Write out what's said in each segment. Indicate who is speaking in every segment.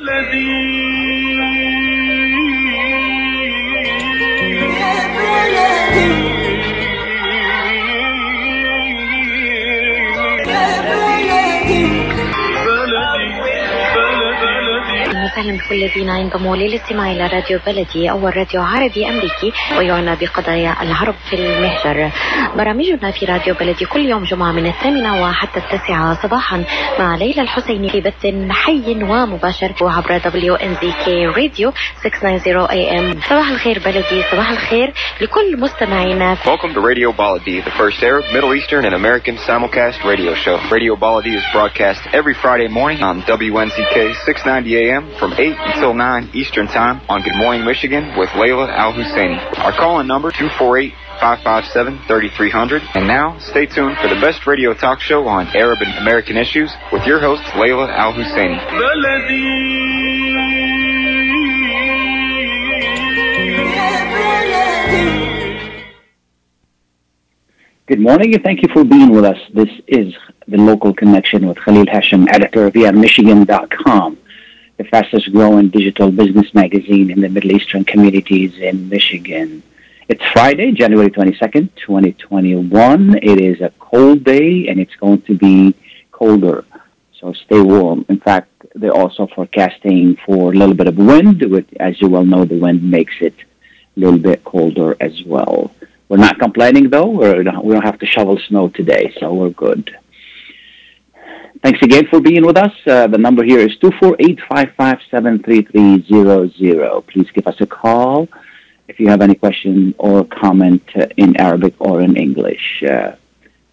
Speaker 1: الذي وسهلا بكل الذين ينضموا للاستماع إلى راديو بلدي اول راديو عربي أمريكي ويعنى بقضايا العرب في المهجر. برامجنا في راديو بلدي كل يوم جمعة من الثامنة وحتى التاسعة صباحا مع ليلى الحسيني في بث حي ومباشر وعبر دبليو ان زي كي راديو 690 اي ام. صباح الخير بلدي صباح الخير لكل مستمعينا.
Speaker 2: Welcome to Radio Baladi, the first Arab, Middle Eastern, and American simulcast radio show. Radio Baladi is broadcast every Friday morning on WNZK 690 AM from 8 until 9 Eastern Time on Good Morning Michigan with Layla Al Husseini. Our call in number 248 557 3300. And now, stay tuned for the best radio talk show on Arab and American issues with your host, Layla Al Husseini.
Speaker 3: Good morning and thank you for being with us. This is the local connection with Khalil Hashem, editor of Michigan.com, the fastest growing digital business magazine in the Middle Eastern communities in Michigan. It's Friday, January 22nd, 2021. It is a cold day and it's going to be colder. So stay warm. In fact, they're also forecasting for a little bit of wind, which, as you well know, the wind makes it a little bit colder as well. We're not complaining though. We're, we don't have to shovel snow today, so we're good. Thanks again for being with us. Uh, the number here is 248-557-3300. Please give us a call if you have any question or comment uh, in Arabic or in English. Uh,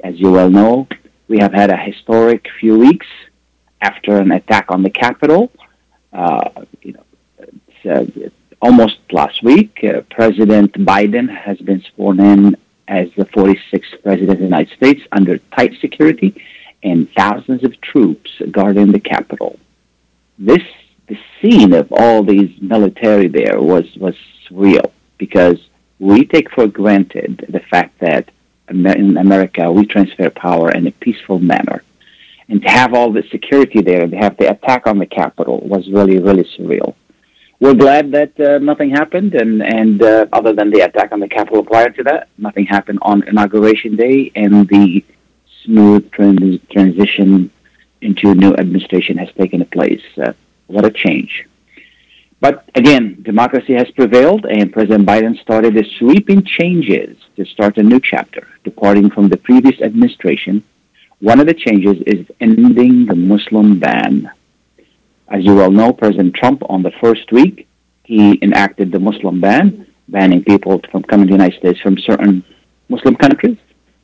Speaker 3: as you well know, we have had a historic few weeks after an attack on the Capitol. Uh, you know, it's, uh, almost last week, uh, President Biden has been sworn in as the 46th President of the United States under tight security and thousands of troops guarding the Capitol. This, the scene of all these military there was, was surreal because we take for granted the fact that in America we transfer power in a peaceful manner. And to have all the security there, and to have the attack on the Capitol was really, really surreal we're glad that uh, nothing happened, and and uh, other than the attack on the Capitol prior to that, nothing happened on inauguration day, and the smooth trans- transition into a new administration has taken place. Uh, what a change! But again, democracy has prevailed, and President Biden started the sweeping changes to start a new chapter, departing from the previous administration. One of the changes is ending the Muslim ban. As you well know, President Trump, on the first week, he enacted the Muslim ban, banning people from coming to the United States from certain Muslim countries.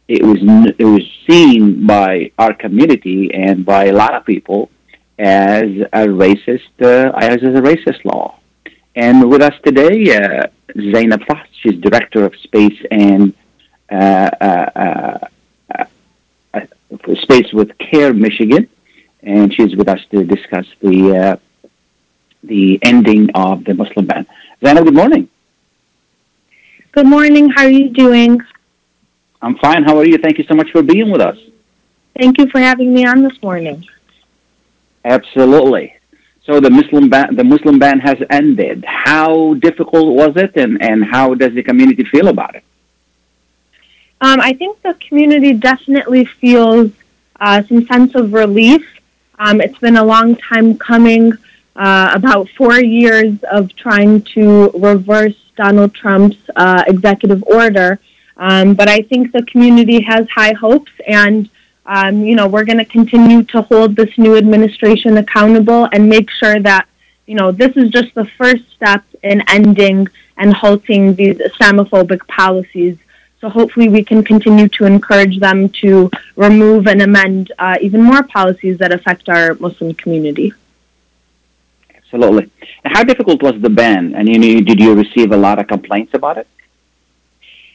Speaker 3: It was it was seen by our community and by a lot of people as a racist uh, as a racist law. And with us today, uh, Zainab Fahs, she's director of space and uh, uh, uh, uh space with CAIR Michigan and she's with us to discuss the the ending of the Muslim ban. Zainab, good morning.
Speaker 4: Good morning. How are you doing?
Speaker 3: I'm fine. How are you? Thank you so much for being with us.
Speaker 4: Thank you for having me on this morning.
Speaker 3: Absolutely. So the Muslim ban, the Muslim ban has ended. How difficult was it, and, and how does the community feel about it?
Speaker 4: Um, I think the community definitely feels uh, some sense of relief um, it's been a long time coming, uh, about four years of trying to reverse Donald Trump's uh, executive order. Um, but I think the community has high hopes, and um, you know we're going to continue to hold this new administration accountable and make sure that you know this is just the first step in ending and halting these Islamophobic policies so hopefully we can continue to encourage them to remove and amend uh, even more policies that affect our Muslim community.
Speaker 3: Absolutely. How difficult was the ban? And you know, did you receive a lot of complaints about it?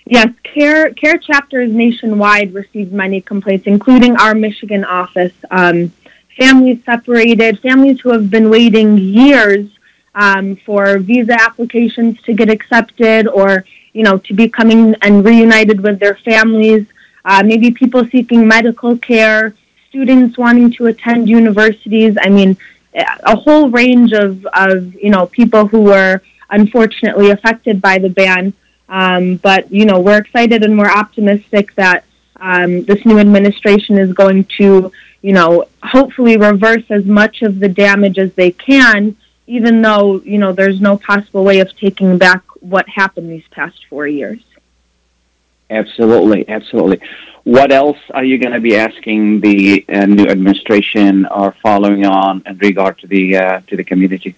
Speaker 4: Yes, CAIR, CAIR chapters nationwide received many complaints, including our Michigan office. Um, families separated, families who have been waiting years um, for visa applications to get accepted or you know, to be coming and reunited with their families, uh, maybe people seeking medical care, students wanting to attend universities. I mean, a whole range of, of you know people who were unfortunately affected by the ban. Um, but you know we're excited and we're optimistic that um, this new administration is going to you know hopefully reverse as much of the damage as they can, even though you know there's no possible way of taking back what happened these past four years.
Speaker 3: Absolutely, absolutely. What else are you going to be asking the uh, new administration or following on in regard to the uh, to the community?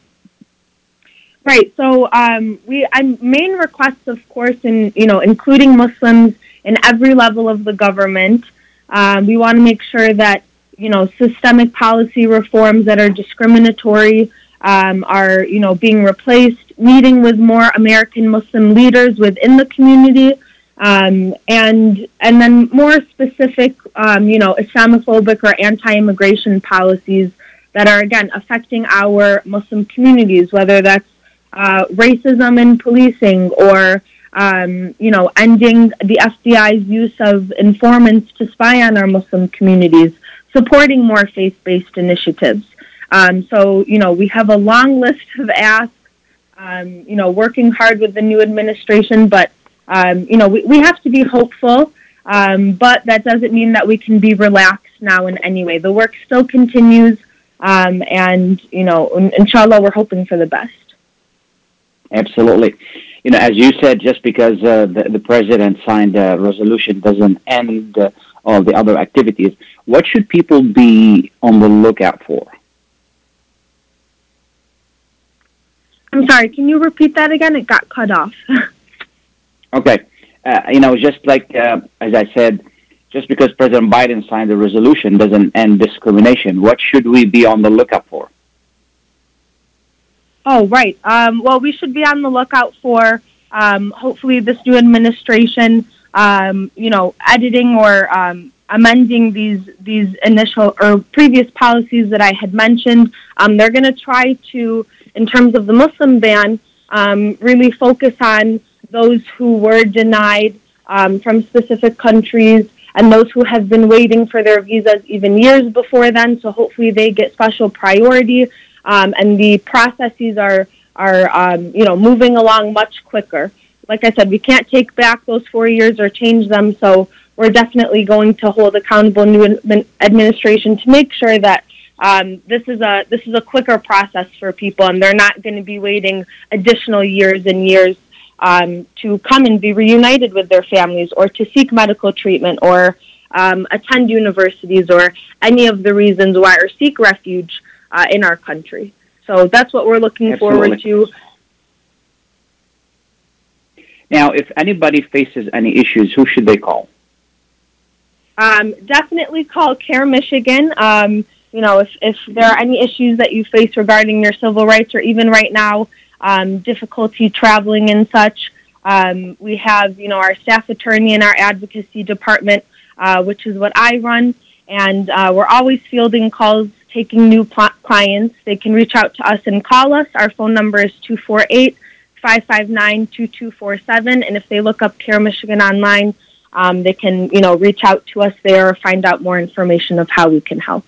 Speaker 4: Right. So um, we our main requests, of course, in you know including Muslims in every level of the government. Um, we want to make sure that you know systemic policy reforms that are discriminatory um, are you know being replaced. Meeting with more American Muslim leaders within the community um, and and then more specific, um, you know, Islamophobic or anti-immigration policies that are again affecting our Muslim communities, whether that's uh, racism in policing or um, you know ending the FBI's use of informants to spy on our Muslim communities, supporting more faith-based initiatives. Um, so you know we have a long list of asks. Um, you know, working hard with the new administration, but um, you know, we, we have to be hopeful, um, but that doesn't mean that we can be relaxed now in any way. The work still continues, um, and, you know, inshallah, we're hoping for the best.
Speaker 3: Absolutely. You know, as you said, just because uh, the, the president signed a resolution doesn't end uh, all the other activities. What should people be on the lookout for?
Speaker 4: I'm sorry, can you repeat that again? It got cut off.
Speaker 3: Okay. Uh, you know, just like, uh, as I said, just because President Biden signed the resolution doesn't end discrimination. What should we be on the lookout for?
Speaker 4: Oh, right. Um, well, we should be on the lookout for um, hopefully this new administration, um, you know, editing or um, amending these these initial or previous policies that I had mentioned. Um, they're going to try to, in terms of the Muslim ban, um, really focus on those who were denied um, from specific countries and those who have been waiting for their visas even years before then. So hopefully they get special priority um, and the processes are are um, you know moving along much quicker. Like I said, we can't take back those four years or change them. So we're definitely going to hold accountable new administration to make sure that um, this is a this is a quicker process for people, and they're not going to be waiting additional years and years um, to come and be reunited with their families or to seek medical treatment or um, attend universities or any of the reasons why or seek refuge uh, in our country. So that's what we're looking Absolutely. forward to.
Speaker 3: Now, if anybody faces any issues, who should they call?
Speaker 4: Um, definitely call CAIR Michigan. Um, you know, if, if there are any issues that you face regarding your civil rights, or even right now, um, difficulty traveling and such. Um, we have, you know, our staff attorney and our advocacy department, uh, which is what I run, and uh, we're always fielding calls, taking new pl- clients. They can reach out to us and call us. Our phone number is 248 559 2247, and if they look up CAIR Michigan online, um, they can, you know, reach out to us there or find out more information of how we can help.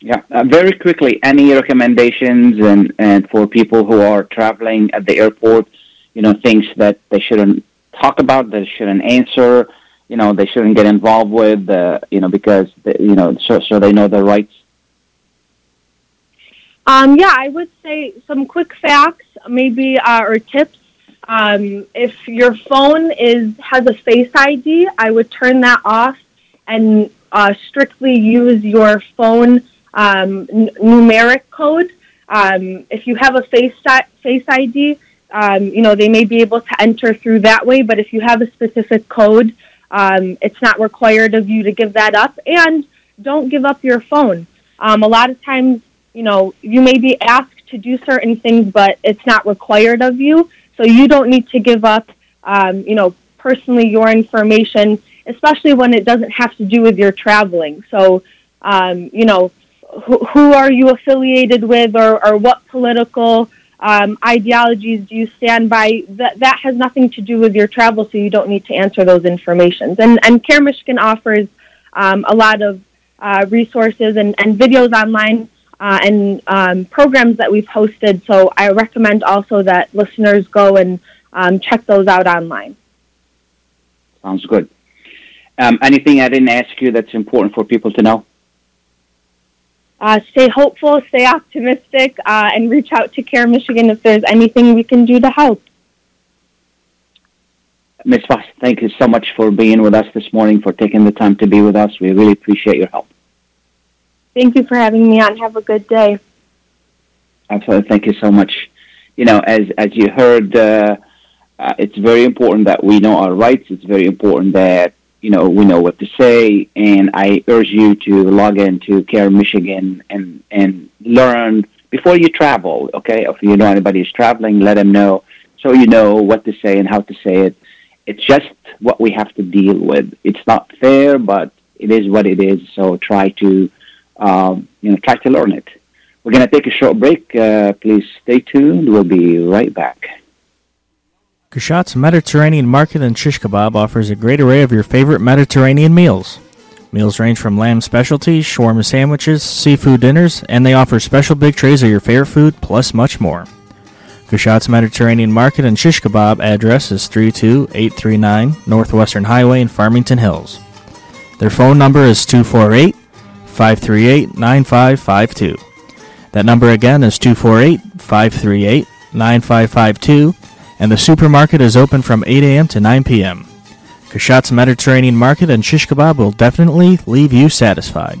Speaker 3: Yeah, uh, very quickly, any recommendations and, and for people who are traveling at the airport, you know, things that they shouldn't talk about, they shouldn't answer, you know, they shouldn't get involved with, uh, you know, because, they, you know, so, so they know their rights?
Speaker 4: Um, yeah, I would say some quick facts, maybe, uh, or tips. Um, if your phone is has a Face ID, I would turn that off and uh, strictly use your phone um, n- numeric code. Um, if you have a face face ID, um, you know they may be able to enter through that way. But if you have a specific code, um, it's not required of you to give that up. And don't give up your phone. Um, a lot of times, you know, you may be asked to do certain things, but it's not required of you. So you don't need to give up, um, you know, personally your information, especially when it doesn't have to do with your traveling. So, um, you know, who, who are you affiliated with or, or what political um, ideologies do you stand by? That, that has nothing to do with your travel, so you don't need to answer those informations. And, and CAIR Michigan offers um, a lot of uh, resources and, and videos online uh, and um, programs that we've hosted. So I recommend also that listeners go and um, check those out online.
Speaker 3: Sounds good. Um, anything I didn't ask you that's important for people to know?
Speaker 4: Uh, stay hopeful, stay optimistic, uh, and reach out to CAIR Michigan if there's anything we can do to help.
Speaker 3: Ms. Voss, thank you so much for being with us this morning, for taking the time to be with us. We really appreciate your help.
Speaker 4: Thank you for having me on. Have a good day.
Speaker 3: Absolutely. Thank you so much. You know, as, as you heard, uh, uh, it's very important that we know our rights. It's very important that, you know, we know what to say. And I urge you to log into CAIR Michigan and, and learn before you travel, okay? If you know anybody is traveling, let them know so you know what to say and how to say it it's just what we have to deal with. It's not fair, but it is what it is. So try to, um, you know, try to learn it. We're going to take a short break. Uh, please stay tuned. We'll be right back.
Speaker 5: Kushat's Mediterranean Market and Shish Kebab offers a great array of your favorite Mediterranean meals. Meals range from lamb specialties, shawarma sandwiches, seafood dinners, and they offer special big trays of your favorite food, plus much more. Kushat's Mediterranean Market and Shish Kebab address is 32839 Northwestern Highway in Farmington Hills. Their phone number is 248 538 9552. That number again is 248 538 9552, and the supermarket is open from 8 a.m. to 9 p.m. Kushat's Mediterranean Market and Shish Kebab will definitely leave you satisfied.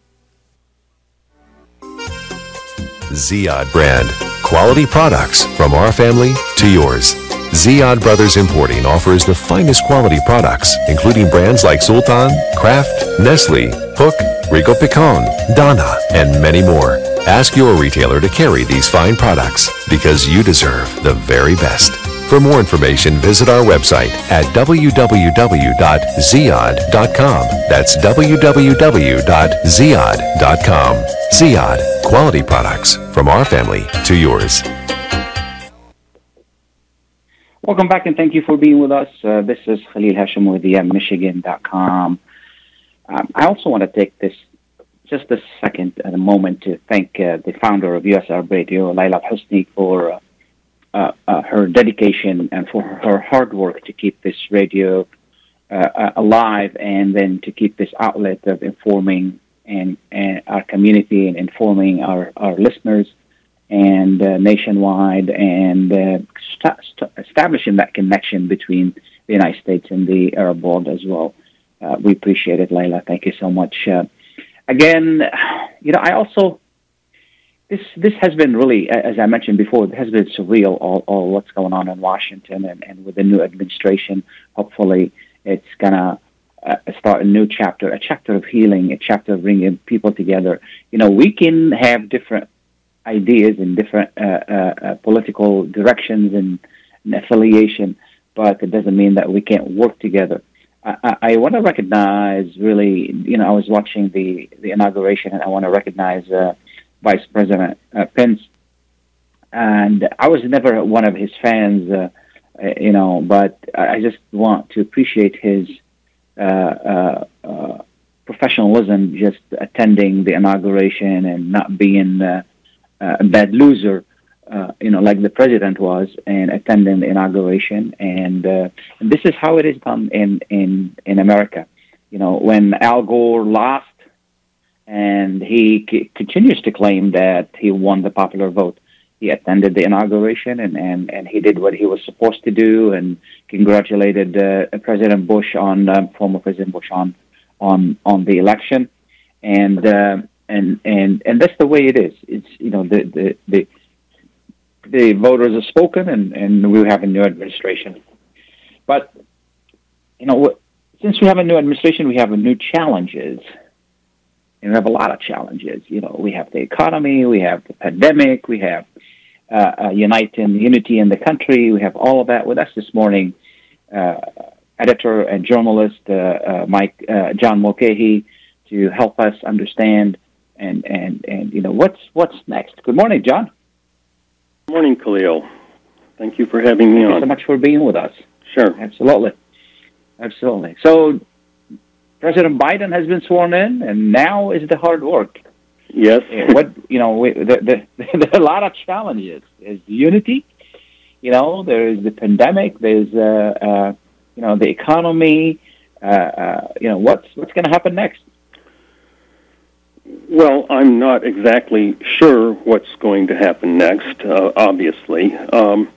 Speaker 6: Ziyad brand. Quality products from our family to yours. Ziyad Brothers Importing offers the finest quality products, including brands like Sultan, Kraft, Nestle, Hook, Rico Picon, Donna, and many more. Ask your retailer to carry these fine products because you deserve the very best. For more information, visit our website at www.ziyad.com. That's www.ziyad.com. Ziyad, quality products from our family to yours.
Speaker 3: Welcome back and thank you for being with us. Uh, this is Khalil Hashim with the Michigan.com. Um, I also want to take this just a second and a moment to thank uh, the founder of USR Radio, Laila Husni, for uh, uh, uh, her dedication and for her hard work to keep this radio uh, uh, alive and then to keep this outlet of informing and, and our community and informing our, our listeners and uh, nationwide and st- st- establishing that connection between the United States and the Arab world as well. we appreciate it, Layla. Thank you so much. again, you know, I also this this has been really, as I mentioned before, it has been surreal. All, all what's going on in Washington and, and with the new administration. Hopefully, it's gonna uh, start a new chapter, a chapter of healing, a chapter of bringing people together. You know, we can have different ideas and different uh, uh, uh political directions and, and, affiliation, but it doesn't mean that we can't work together. I, I, I want to recognize really, you know, I was watching the the inauguration, and I want to recognize uh, Vice President uh, Pence, and I was never one of his fans, uh, uh, you know, but I just want to appreciate his uh, uh, uh, professionalism, just attending the inauguration and not being a bad loser. you know, like the president was, and attending the inauguration, and, and this is how it is done in in in America. You know, when Al Gore lost and he c- continues to claim that he won the popular vote. He attended the inauguration and, and, and he did what he was supposed to do and congratulated uh, President Bush on um, former President Bush on on on the election, and uh, and and and that's the way it is. It's you know the the the, the voters have spoken and and we have a new administration, but you know since we have a new administration, we have a new challenges And we have a lot of challenges. You know, we have the economy, we have the pandemic, we have uh, uh, uniting unity in the country. We have all of that with us this morning. Uh, editor and journalist uh, uh, Mike uh, John Mulcahy to help us understand and and and you know what's what's next. Good morning, John.
Speaker 7: Good morning, Khalil. Thank you for having me
Speaker 3: Thank
Speaker 7: on.
Speaker 3: you so much for being with us.
Speaker 7: Sure.
Speaker 3: Absolutely, absolutely. So, President Biden has been sworn in, and now is the hard work.
Speaker 7: Yes.
Speaker 3: Uh, what you know, we, the, the, there are a lot of challenges. There's unity. You know, there is the pandemic. There's uh, uh, you know the economy. Uh, uh, you know what's what's going to happen next.
Speaker 7: Well, I'm not exactly sure what's going to happen next, uh, obviously. Um,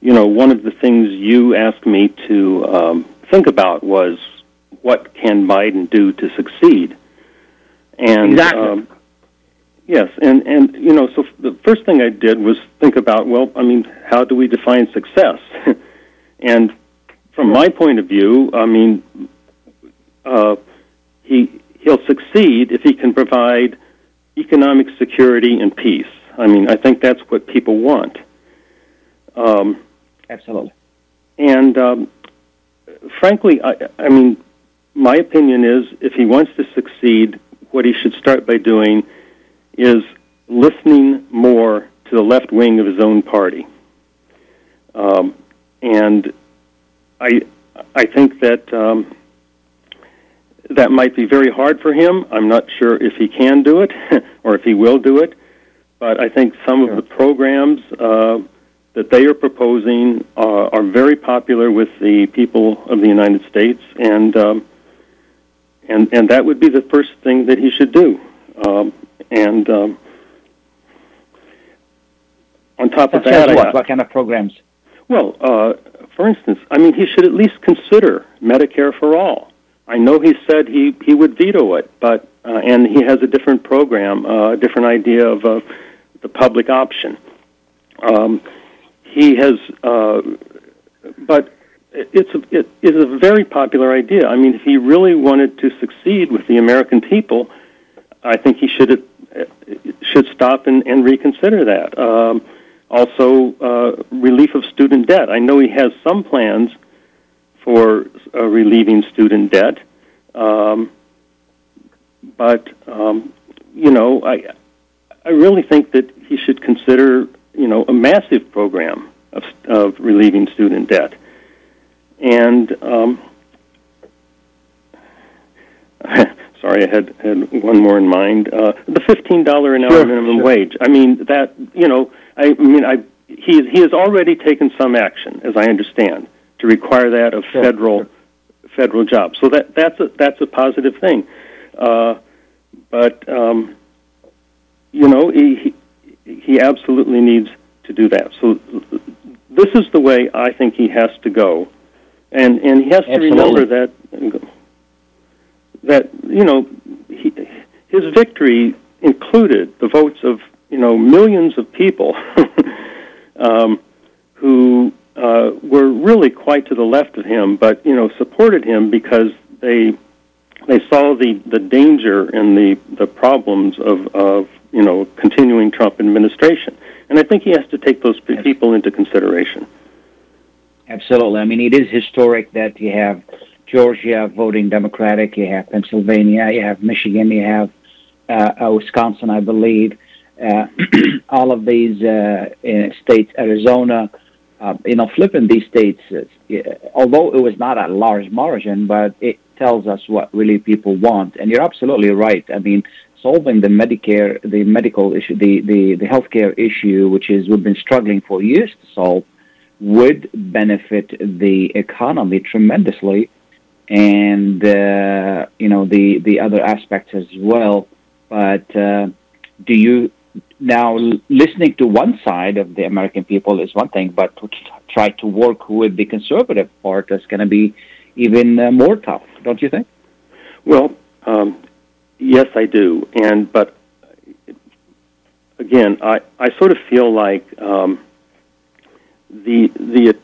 Speaker 7: you know, one of the things you asked me to um, think about was what can Biden do to succeed? And
Speaker 3: Exactly.
Speaker 7: um, yes, and and you know, so the first thing I did was think about, well, I mean, how do we define success? and from my point of view, I mean, uh, he he'll succeed if he can provide economic security and peace. I mean, I think that's what people want. Um,
Speaker 3: Absolutely.
Speaker 7: and um, frankly, I, I mean, my opinion is if he wants to succeed, what he should start by doing is listening more to the left wing of his own party. Um, and I, I think that um, that might be very hard for him. I'm not sure if he can do it or if he will do it. But I think some of the programs uh, that they are proposing uh, are very popular with the people of the United States, and um, and and that would be the first thing that he should do. Um, and um, on top of that,
Speaker 3: as
Speaker 7: I-
Speaker 3: what? What kind of programs?
Speaker 7: well, uh, for instance, I mean, he should at least consider Medicare for all. I know he said he, he would veto it, but uh, and he has a different program, uh, a different idea of uh, the public option. Um, he has, uh, but it's a, it is a very popular idea. I mean, if he really wanted to succeed with the American people, I think he should should stop and, and reconsider that. Um, also, uh, relief of student debt. I know he has some plans for uh, relieving student debt, um, but um, you know, I I really think that he should consider you know a massive program of, of relieving student debt, and um, sorry, I had had one more in mind. Uh, the fifteen dollar an hour
Speaker 3: Sure,
Speaker 7: minimum
Speaker 3: sure.
Speaker 7: wage. I mean that you know, I mean I he he has already taken some action, as I understand, to require that of
Speaker 3: Sure,
Speaker 7: federal federal jobs. So that that's a that's a positive thing. Uh, but um, you know, he he he absolutely needs to do that. So this is the way I think he has to go, and and he has to remember that that you know he, his victory included the votes of you know millions of people um, who uh, were really quite to the left of him, but you know supported him because they they saw the, the danger and the, the problems of, of you know continuing Trump administration, and I think he has to take those people into consideration.
Speaker 3: Absolutely. I mean, it is historic that you have Georgia voting Democratic, you have Pennsylvania, you have Michigan, you have uh, uh, Wisconsin, I believe. Uh, all of these uh, states, Arizona, uh, you know, flipping these states, uh, although it was not a large margin, but it tells us what really people want. And you're absolutely right. I mean, solving the Medicare, the medical issue, the, the, the healthcare issue, which is we've been struggling for years to solve, would benefit the economy tremendously, and uh, you know the the other aspects as well. But uh, do you now listening to one side of the American people is one thing, but to try to work with the conservative part is going to be even uh, more tough, don't you think?
Speaker 7: Well, um, yes, I do, and but again, I, I sort of feel like um, the the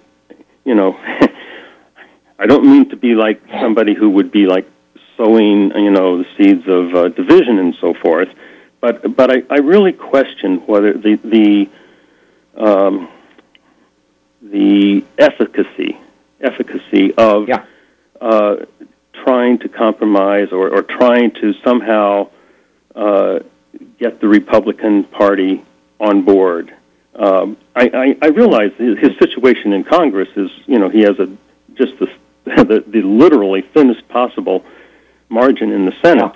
Speaker 7: you know I don't mean to be like somebody who would be like sowing, you know, the seeds of uh, division and so forth. But but I, I really question whether the the um, the efficacy efficacy of
Speaker 3: Yeah.
Speaker 7: uh, trying to compromise or, or trying to somehow uh, get the Republican Party on board. Um, I, I, I realize his, his situation in Congress is, you know, he has a just the, the, the literally thinnest possible margin in the Senate.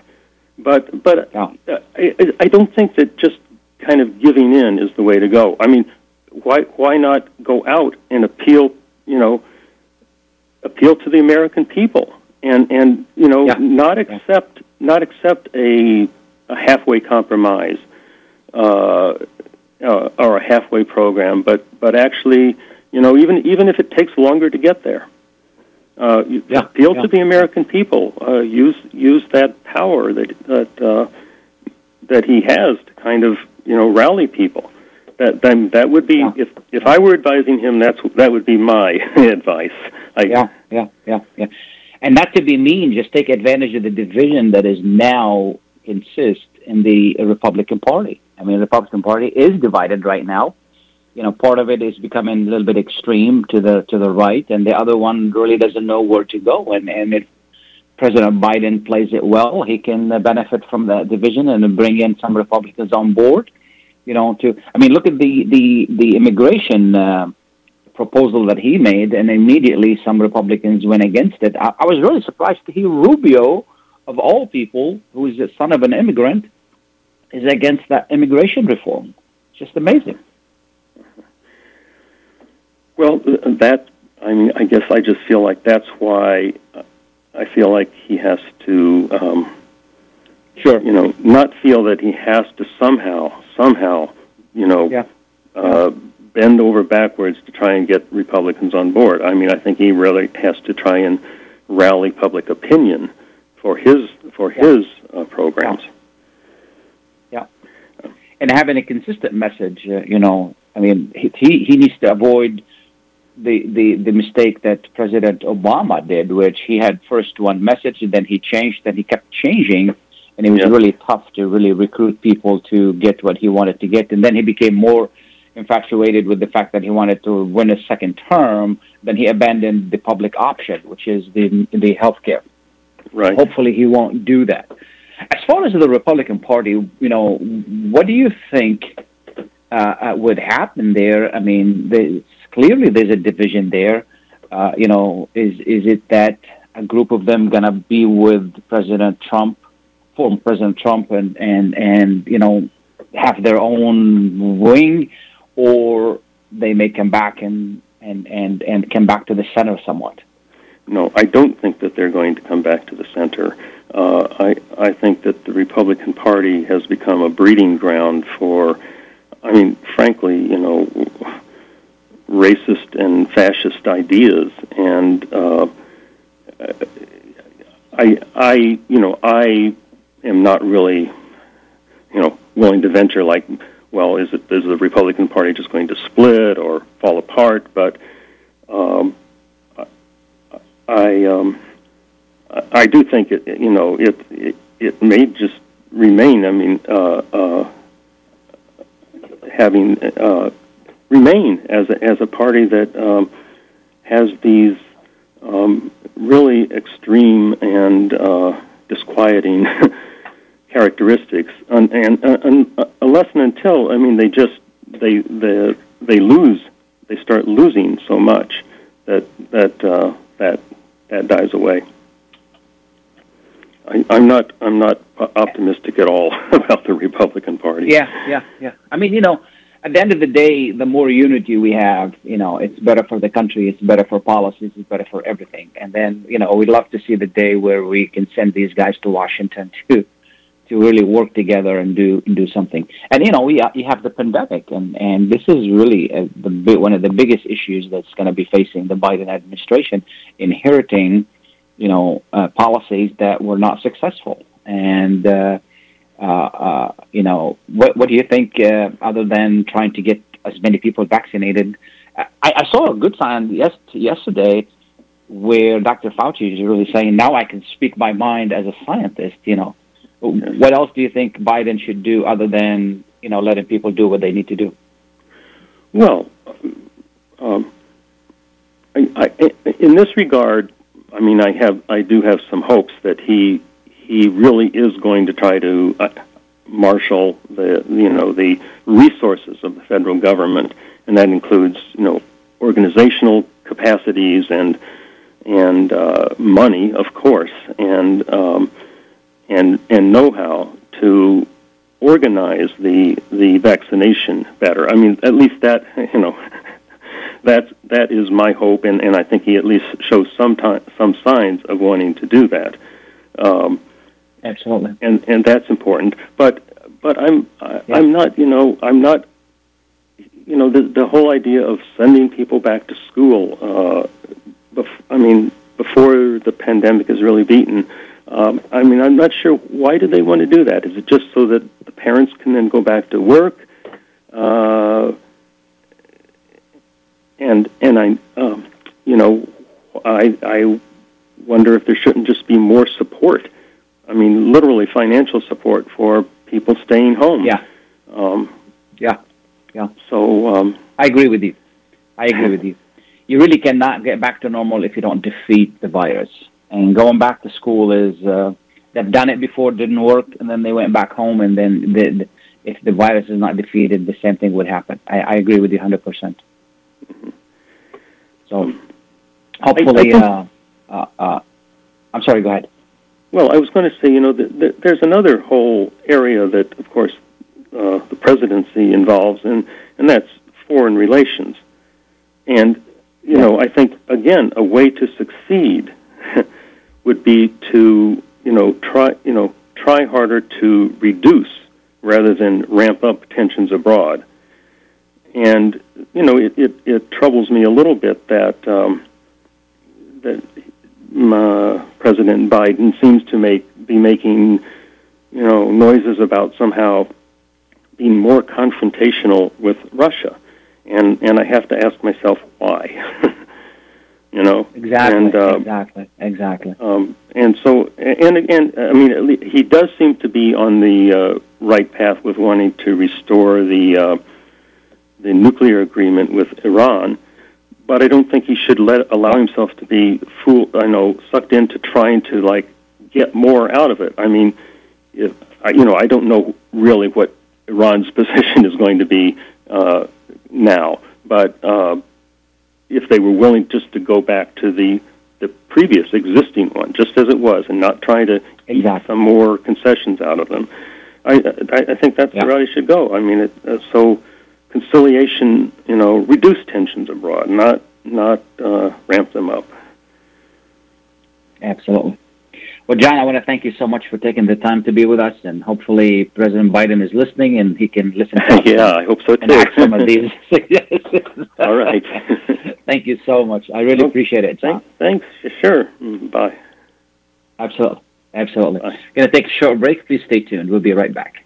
Speaker 7: But but
Speaker 3: Yeah.
Speaker 7: uh, I, I- I don't think that just kind of giving in is the way to go. I mean, why why not go out and appeal? You know, appeal to the American people and and you know
Speaker 3: Yeah.
Speaker 7: not accept not accept a a halfway compromise uh, uh, or a halfway program, but but actually you know even even if it takes longer to get there. Uh,
Speaker 3: Yeah,
Speaker 7: appeal
Speaker 3: yeah.
Speaker 7: to the American people. Uh, use use that power that that uh, that he has to kind of you know rally people. That then that would be
Speaker 3: Yeah.
Speaker 7: if if I were advising him, that's that would be my advice. I,
Speaker 3: Yeah, yeah, yeah, yeah. And not to be mean, just take advantage of the division that is now insist in the Republican Party. I mean, the Republican Party is divided right now. You know, part of it is becoming a little bit extreme to the to the right, and the other one really doesn't know where to go. And and if President Biden plays it well, he can benefit from that division and bring in some Republicans on board. You know, to I mean, look at the the the immigration. Uh, proposal that he made, and immediately some Republicans went against it. I, I was really surprised to hear Rubio, of all people, who is the son of an immigrant, is against that immigration reform. It's just amazing.
Speaker 7: Well, that I mean, I guess I just feel like that's why uh, I feel like he has to, um,
Speaker 3: Sure.
Speaker 7: you know, not feel that he has to somehow, somehow, you know,
Speaker 3: Yeah.
Speaker 7: uh, bend over backwards to try and get Republicans on board. I mean, I think he really has to try and rally public opinion for his for
Speaker 3: Yeah.
Speaker 7: his uh, programs.
Speaker 3: And having a consistent message, uh, you know, I mean, he, he he needs to avoid the, the, the mistake that President Obama did, which he had first one message and then he changed, then he kept changing, and it was
Speaker 7: Yeah.
Speaker 3: really tough to really recruit people to get what he wanted to get. And then he became more infatuated with the fact that he wanted to win a second term. Then he abandoned the public option, which is the the health care.
Speaker 7: Right.
Speaker 3: Hopefully, he won't do that. As far as the Republican Party, you know, what do you think uh, uh, would happen there? I mean, there's, clearly there's a division there. Uh, you know, is is it that a group of them gonna be with President Trump, former President Trump, and and and you know have their own wing, or they may come back and and and and come back to the center somewhat?
Speaker 7: No, I don't think that they're going to come back to the center. Uh, I I think that the Republican Party has become a breeding ground for, I mean, frankly, you know, racist and fascist ideas, and uh, I I you know I am not really, you know, willing to venture like, well, is it is the Republican Party just going to split or fall apart? But um, I um, I- do think it you know it it, it may just remain. I mean, uh, uh, having uh, remain as a, as a party that um, has these um, really extreme and uh, disquieting characteristics, and, and, and uh, unless and until I mean they just they they they lose they start losing so much that that uh, that that dies away. I, I'm not I'm not optimistic at all about the Republican Party.
Speaker 3: Yeah, yeah, yeah. I mean, you know, at the end of the day, the more unity we have, you know, it's better for the country, it's better for policies, it's better for everything. And then, you know, we'd love to see the day where we can send these guys to Washington to to really work together and do and do something. And you know, we you have the pandemic, and and this is really uh the one of the biggest issues that's going to be facing the Biden administration, inheriting, you know, uh, policies that were not successful. And uh, uh, uh, you know, what what do you think? Uh, other than trying to get as many people vaccinated, I, I saw a good sign yes yesterday where Dr. Fauci is really saying, now I can speak my mind as a scientist, you know. What else do you think Biden should do other than, you know, letting people do what they need to do?
Speaker 7: Well, um, I, I, in this regard, I mean, I have, I do have some hopes that he he really is going to try to uh, marshal the, you know, the resources of the federal government, and that includes, you know, organizational capacities and and uh, money, of course, and um, and and know-how to organize the the vaccination better. I mean, at least that you know that that is my hope, and, and I think he at least shows some time, some signs of wanting to do that.
Speaker 3: Um, Absolutely,
Speaker 7: and and that's important. But but I'm I, yeah. I'm not you know I'm not you know the the whole idea of sending people back to school. Uh, bef- I mean, before the pandemic is really beaten. Um, I mean, I'm not sure why do they want to do that. Is it just so that the parents can then go back to work? Uh, and and I, um, you know, I I wonder if there shouldn't just be more support. I mean, literally financial support for people staying home.
Speaker 3: Yeah. Um, yeah. Yeah.
Speaker 7: So um,
Speaker 3: I agree with you. I agree with you. You really cannot get back to normal if you don't defeat the virus. And going back to school is uh, they've done it before, didn't work, and then they went back home, and then the, the, if the virus is not defeated, the same thing would happen. I, I agree with you hundred percent. So hopefully, I, I uh, uh, uh, I'm sorry. Go ahead.
Speaker 7: Well, I was going to say, you know, the, the, there's another whole area that, of course, uh, the presidency involves, and and that's foreign relations. And you yeah. know, I think again, a way to succeed would be to you know try you know try harder to reduce rather than ramp up tensions abroad. And you know, it, it, it troubles me a little bit that um, that uh, President Biden seems to make be making you know noises about somehow being more confrontational with Russia, and and I have to ask myself why. you know
Speaker 3: exactly and, uh, exactly exactly
Speaker 7: um, and so and again I mean he does seem to be on the uh, right path with wanting to restore the uh, the nuclear agreement with Iran, but I don't think he should let allow himself to be fool. I know sucked into trying to like get more out of it. I mean, if I, you know, I don't know really what Iran's position is going to be uh, now, but uh, if they were willing just to go back to the the previous existing one, just as it was, and not trying to exactly. get some more concessions out of them, I I, I think that's yeah. the route he should go. I mean, it, uh, so conciliation, you know, reduce tensions abroad, not not uh, ramp them up.
Speaker 3: Absolutely. Well, John, I want to thank you so much for taking the time to be with us, and hopefully President Biden is listening and he can listen. To
Speaker 7: yeah, I hope so too.
Speaker 3: And some of these suggestions.
Speaker 7: All right.
Speaker 3: thank you so much. I really appreciate it.
Speaker 7: John. Thanks. Sure. Mm, bye.
Speaker 3: Absolutely. Absolutely. Bye. Going to take a short break. Please stay tuned. We'll be right back.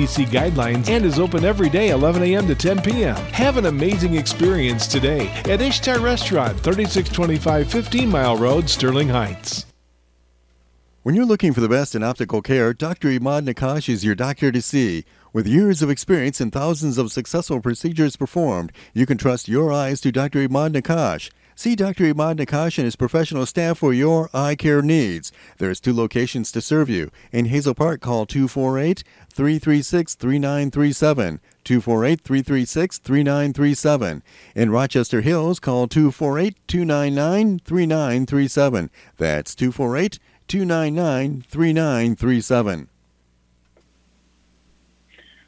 Speaker 8: CDC guidelines and is open every day 11 a.m. to 10 p.m. Have an amazing experience today at Ishtar Restaurant, 3625 15 Mile Road, Sterling Heights.
Speaker 9: When you're looking for the best in optical care, Dr. Imad Nakash is your doctor to see. With years of experience and thousands of successful procedures performed, you can trust your eyes to Dr. Imad Nakash. See Dr. Imad Nakash and his professional staff for your eye care needs. There's two locations to serve you. In Hazel Park, call 248 336 3937. 248 336 3937. In Rochester Hills, call 248 299 3937. That's 248 299 3937.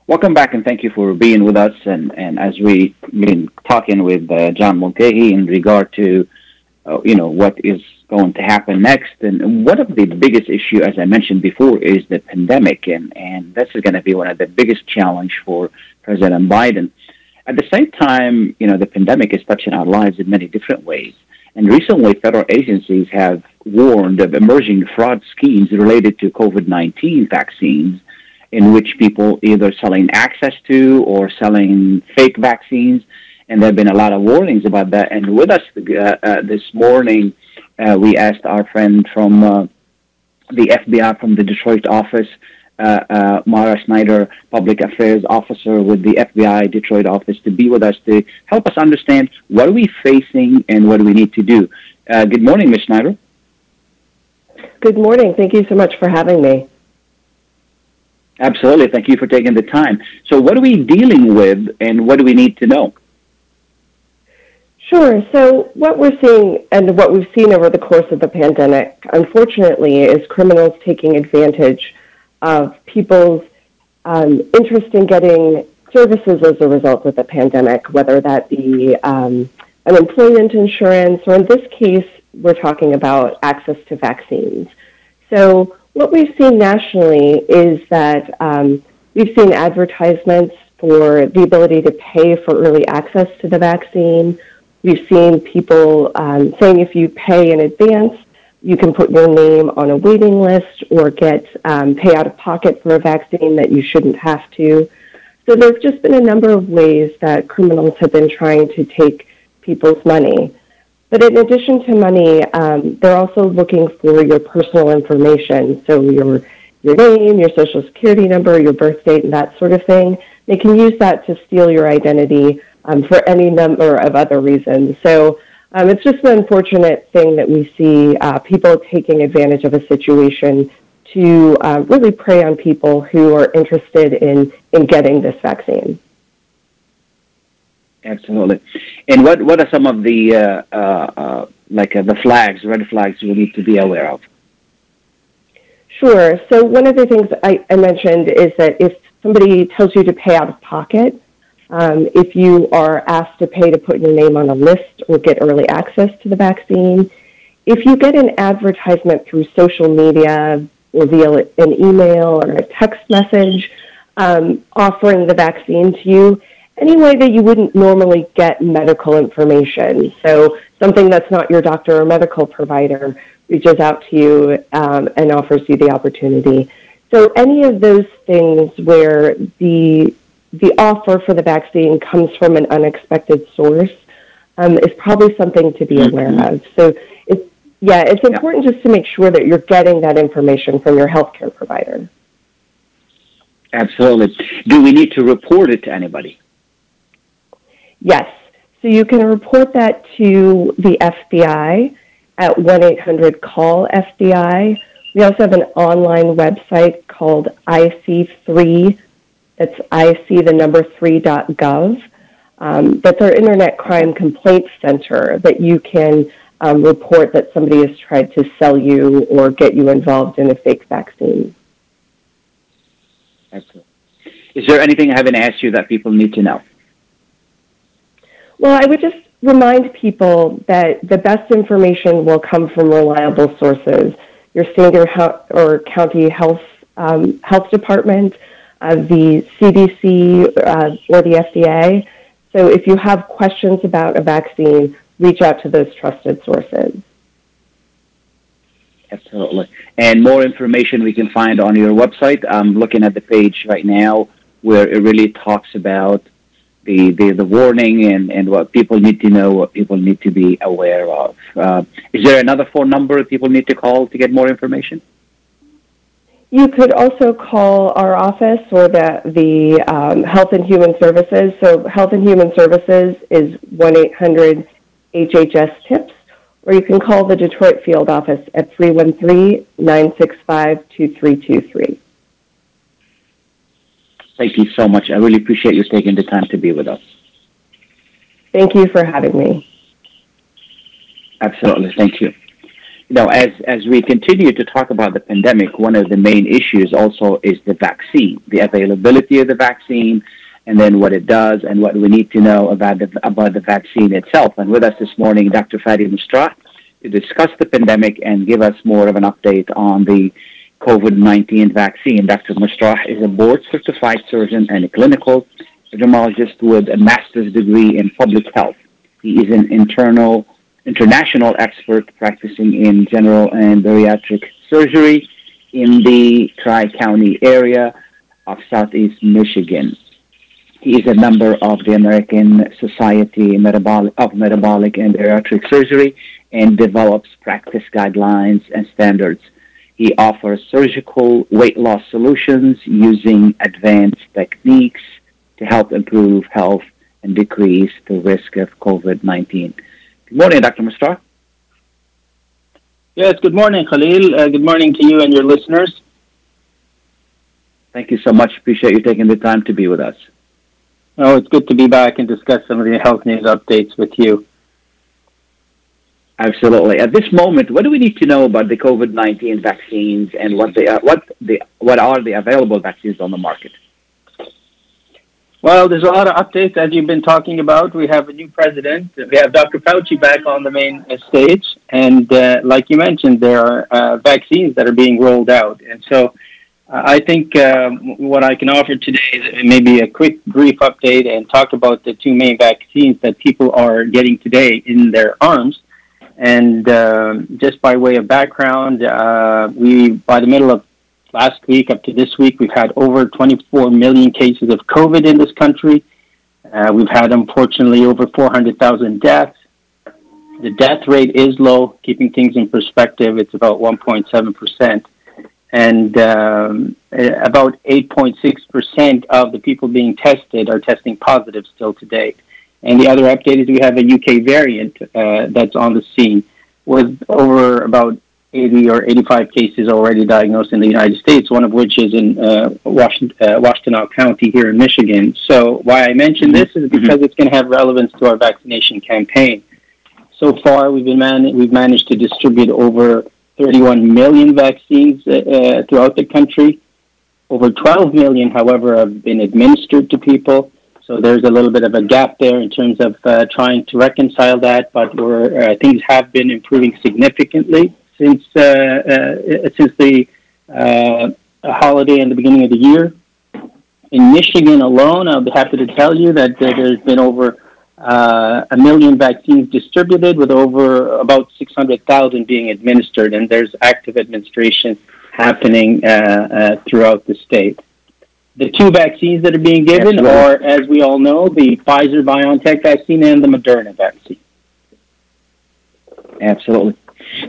Speaker 3: Welcome back, and thank you for being with us. And, and as we've been talking with uh, John Mulcahy in regard to, uh, you know, what is going to happen next, and one of the biggest issue, as I mentioned before, is the pandemic, and and this is going to be one of the biggest challenge for President Biden. At the same time, you know, the pandemic is touching our lives in many different ways. And recently, federal agencies have warned of emerging fraud schemes related to COVID 19 vaccines in which people either selling access to or selling fake vaccines. And there have been a lot of warnings about that. And with us uh, uh, this morning, uh, we asked our friend from uh, the FBI from the Detroit office, uh, uh, Mara Schneider, public affairs officer with the FBI Detroit office, to be with us to help us understand what are we facing and what do we need to do. good morning, Ms. Schneider.
Speaker 10: Good morning. Thank you so much for having me.
Speaker 3: Absolutely. Thank you for taking the time. So, what are we dealing with and what do we need to know?
Speaker 10: Sure. So, what we're seeing and what we've seen over the course of the pandemic, unfortunately, is criminals taking advantage of people's um, interest in getting services as a result of the pandemic, whether that be um, unemployment insurance, or in this case, we're talking about access to vaccines. So, what we've seen nationally is that um, we've seen advertisements for the ability to pay for early access to the vaccine. We've seen people um, saying if you pay in advance, you can put your name on a waiting list or get um, pay out of pocket for a vaccine that you shouldn't have to. So there's just been a number of ways that criminals have been trying to take people's money. But in addition to money, um, they're also looking for your personal information. So your your name, your social security number, your birth date, and that sort of thing. They can use that to steal your identity um, for any number of other reasons. So um, it's just an unfortunate thing that we see uh, people taking advantage of a situation to uh, really prey on people who are interested in, in getting this vaccine.
Speaker 3: Absolutely. And what what are some of the uh, uh, uh, like uh, the flags, red flags, we need to be aware of?
Speaker 10: Sure. So one of the things I, I mentioned is that if somebody tells you to pay out of pocket, um, if you are asked to pay to put your name on a list or get early access to the vaccine, if you get an advertisement through social media or via an email or a text message um, offering the vaccine to you, any way that you wouldn't normally get medical information. So something that's not your doctor or medical provider reaches out to you um, and offers you the opportunity. So any of those things where the the offer for the vaccine comes from an unexpected source um, is probably something to be aware mm-hmm. of. So it's yeah, it's important yeah. just to make sure that you're getting that information from your healthcare provider.
Speaker 3: Absolutely. Do we need to report it to anybody?
Speaker 10: Yes. So you can report that to the FBI at 1 800 CALL FBI. We also have an online website called IC3, that's IC the number 3.gov. Um, that's our Internet Crime Complaint Center that you can um, report that somebody has tried to sell you or get you involved in a fake vaccine.
Speaker 3: Excellent. Is there anything I haven't asked you that people need to know?
Speaker 10: Well, I would just remind people that the best information will come from reliable sources. Your state or, or county health um, health department, uh, the CDC, uh, or the FDA. So if you have questions about a vaccine, reach out to those trusted sources.
Speaker 3: Absolutely. And more information we can find on your website. I'm looking at the page right now where it really talks about the, the, the warning and, and what people need to know, what people need to be aware of. Uh, is there another phone number people need to call to get more information?
Speaker 10: You could also call our office or the, the um, Health and Human Services. So, Health and Human Services is 1 800 HHS TIPS, or you can call the Detroit field office at 313 965 2323.
Speaker 3: Thank you so much. I really appreciate you taking the time to be with us.
Speaker 10: Thank you for having me.
Speaker 3: Absolutely. Thank you. You know, as, as we continue to talk about the pandemic, one of the main issues also is the vaccine, the availability of the vaccine, and then what it does and what we need to know about the, about the vaccine itself. And with us this morning, Dr. Fadi Mustra, to discuss the pandemic and give us more of an update on the COVID-19 vaccine. Dr. Mustrah is a board-certified surgeon and a clinical epidemiologist with a master's degree in public health. He is an internal, international expert practicing in general and bariatric surgery in the Tri-County area of Southeast Michigan. He is a member of the American Society of Metabolic and Bariatric Surgery and develops practice guidelines and standards he offers surgical weight loss solutions using advanced techniques to help improve health and decrease the risk of COVID 19. Good morning, Dr. Mustar.
Speaker 11: Yes, good morning, Khalil. Uh, good morning to you and your listeners.
Speaker 3: Thank you so much. Appreciate you taking the time to be with us.
Speaker 11: Oh, it's good to be back and discuss some of the health news updates with you.
Speaker 3: Absolutely. At this moment, what do we need to know about the COVID nineteen vaccines and what they are, what the what are the available vaccines on the market?
Speaker 11: Well, there's a lot of updates as you've been talking about. We have a new president. We have Dr. Fauci back on the main stage, and uh, like you mentioned, there are uh, vaccines that are being rolled out, and so. Uh, I think um, what I can offer today is maybe a quick, brief update and talk about the two main vaccines that people are getting today in their arms. And uh, just by way of background, uh, we by the middle of last week up to this week, we've had over 24 million cases of COVID in this country. Uh, we've had, unfortunately, over 400,000 deaths. The death rate is low, keeping things in perspective. It's about 1.7 percent, and um, about 8.6% of the people being tested are testing positive still to date. And the other update is we have a UK variant uh, that's on the scene with over about 80 or 85 cases already diagnosed in the United States, one of which is in uh, Washington, uh, Washtenaw County here in Michigan. So why I mention this is because mm-hmm. it's going to have relevance to our vaccination campaign. So far, we've been man- we've managed to distribute over 31 million vaccines uh, uh, throughout the country. Over 12 million, however, have been administered to people. So there's a little bit of a gap there in terms of uh, trying to reconcile that, but uh, things have been improving significantly since uh, uh since the uh, holiday and the beginning of the year. In Michigan alone, I'll be happy to tell you that there's been over uh, a million vaccines distributed, with over about 600,000 being administered, and there's active administration happening throughout the state. The two vaccines that are being given Absolutely. are, as we all know, the Pfizer BioNTech vaccine and the Moderna vaccine.
Speaker 3: Absolutely.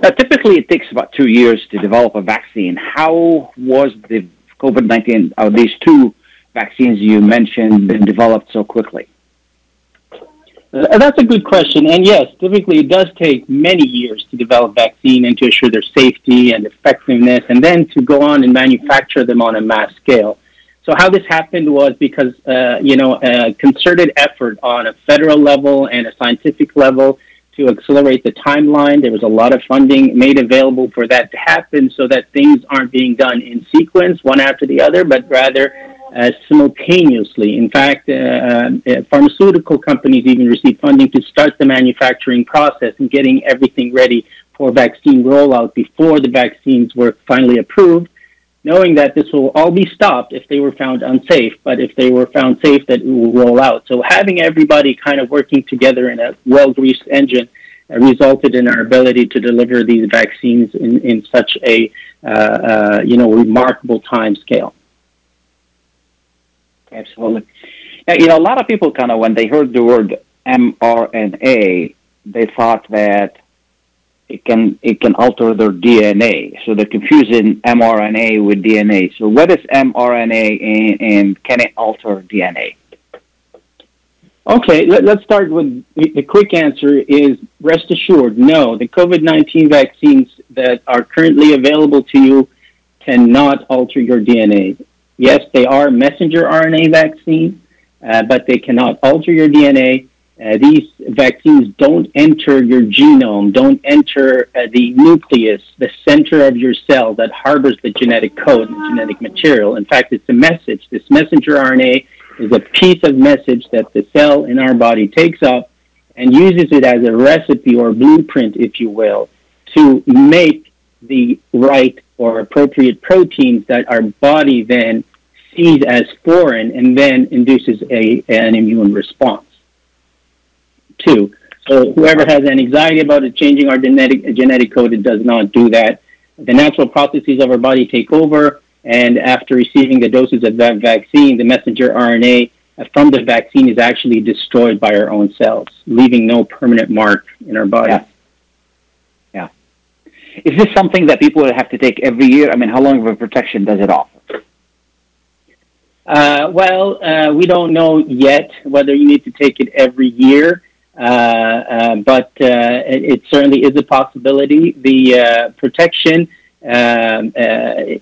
Speaker 3: Now, typically, it takes about two years to develop a vaccine. How was the COVID 19, or these two vaccines you mentioned, been developed so quickly?
Speaker 11: Uh, that's a good question. And yes, typically it does take many years to develop vaccine and to assure their safety and effectiveness, and then to go on and manufacture them on a mass scale. So how this happened was because uh, you know a concerted effort on a federal level and a scientific level to accelerate the timeline. There was a lot of funding made available for that to happen, so that things aren't being done in sequence, one after the other, but rather uh, simultaneously. In fact, uh, uh, pharmaceutical companies even received funding to start the manufacturing process and getting everything ready for vaccine rollout before the vaccines were finally approved, knowing that this will all be stopped if they were found unsafe, but if they were found safe, that it will roll out. So having everybody kind of working together in a well-greased engine uh, resulted in our ability to deliver these vaccines in, in such a uh, uh, you know remarkable time scale.
Speaker 3: Absolutely. Now, you know, a lot of people kind of, when they heard the word mRNA, they thought that it can it can alter their DNA. So they're confusing mRNA with DNA. So what is mRNA and, and can it alter DNA?
Speaker 11: Okay, let, us start with the quick answer is rest assured, no. The COVID-19 vaccines that are currently available to you cannot alter your DNA. Yes, they are messenger RNA vaccine, uh, but they cannot alter your DNA. Uh, these vaccines don't enter your genome, don't enter uh, the nucleus, the center of your cell that harbors the genetic code, the genetic material. In fact, it's a message. This messenger RNA is a piece of message that the cell in our body takes up and uses it as a recipe or blueprint, if you will, to make the right or appropriate proteins that our body then sees as foreign and then induces a, an immune response. Two, so whoever has an anxiety about it changing our genetic, genetic code, it does not do that. The natural processes of our body take over, and after receiving the doses of that vaccine, the messenger RNA from the vaccine is actually destroyed by our own cells, leaving no permanent mark in our body.
Speaker 3: Yeah. yeah. Is this something that people have to take every year? I mean, how long of a protection does it offer?
Speaker 11: Uh, well, uh, we don't know yet whether you need to take it every year, but uh, it, it, certainly is a possibility. The uh, protection, um,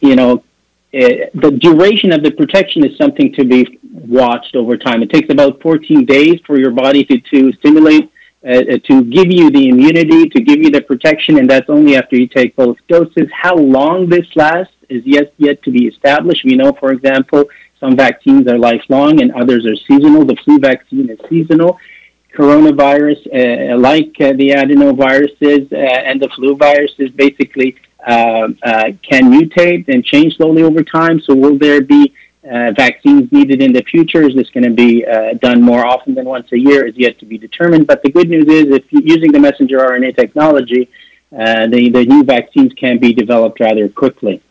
Speaker 11: you know, the duration of the protection is something to be watched over time. It takes about 14 days for your body to, to stimulate, to give you the immunity, to give you the protection, and that's only after you take both doses. How long this lasts is yet, yet to be established. We know, for example, some vaccines are lifelong and others are seasonal. The flu vaccine is seasonal. Coronavirus, uh, like uh, the adenoviruses uh, and the flu viruses, basically uh, uh, can mutate and change slowly over time. So, will there be uh, vaccines needed in the future? Is this going to be done more often than once a year? Is yet to be determined. But the good news is, if you're using the messenger RNA technology, the, the new vaccines can be developed rather quickly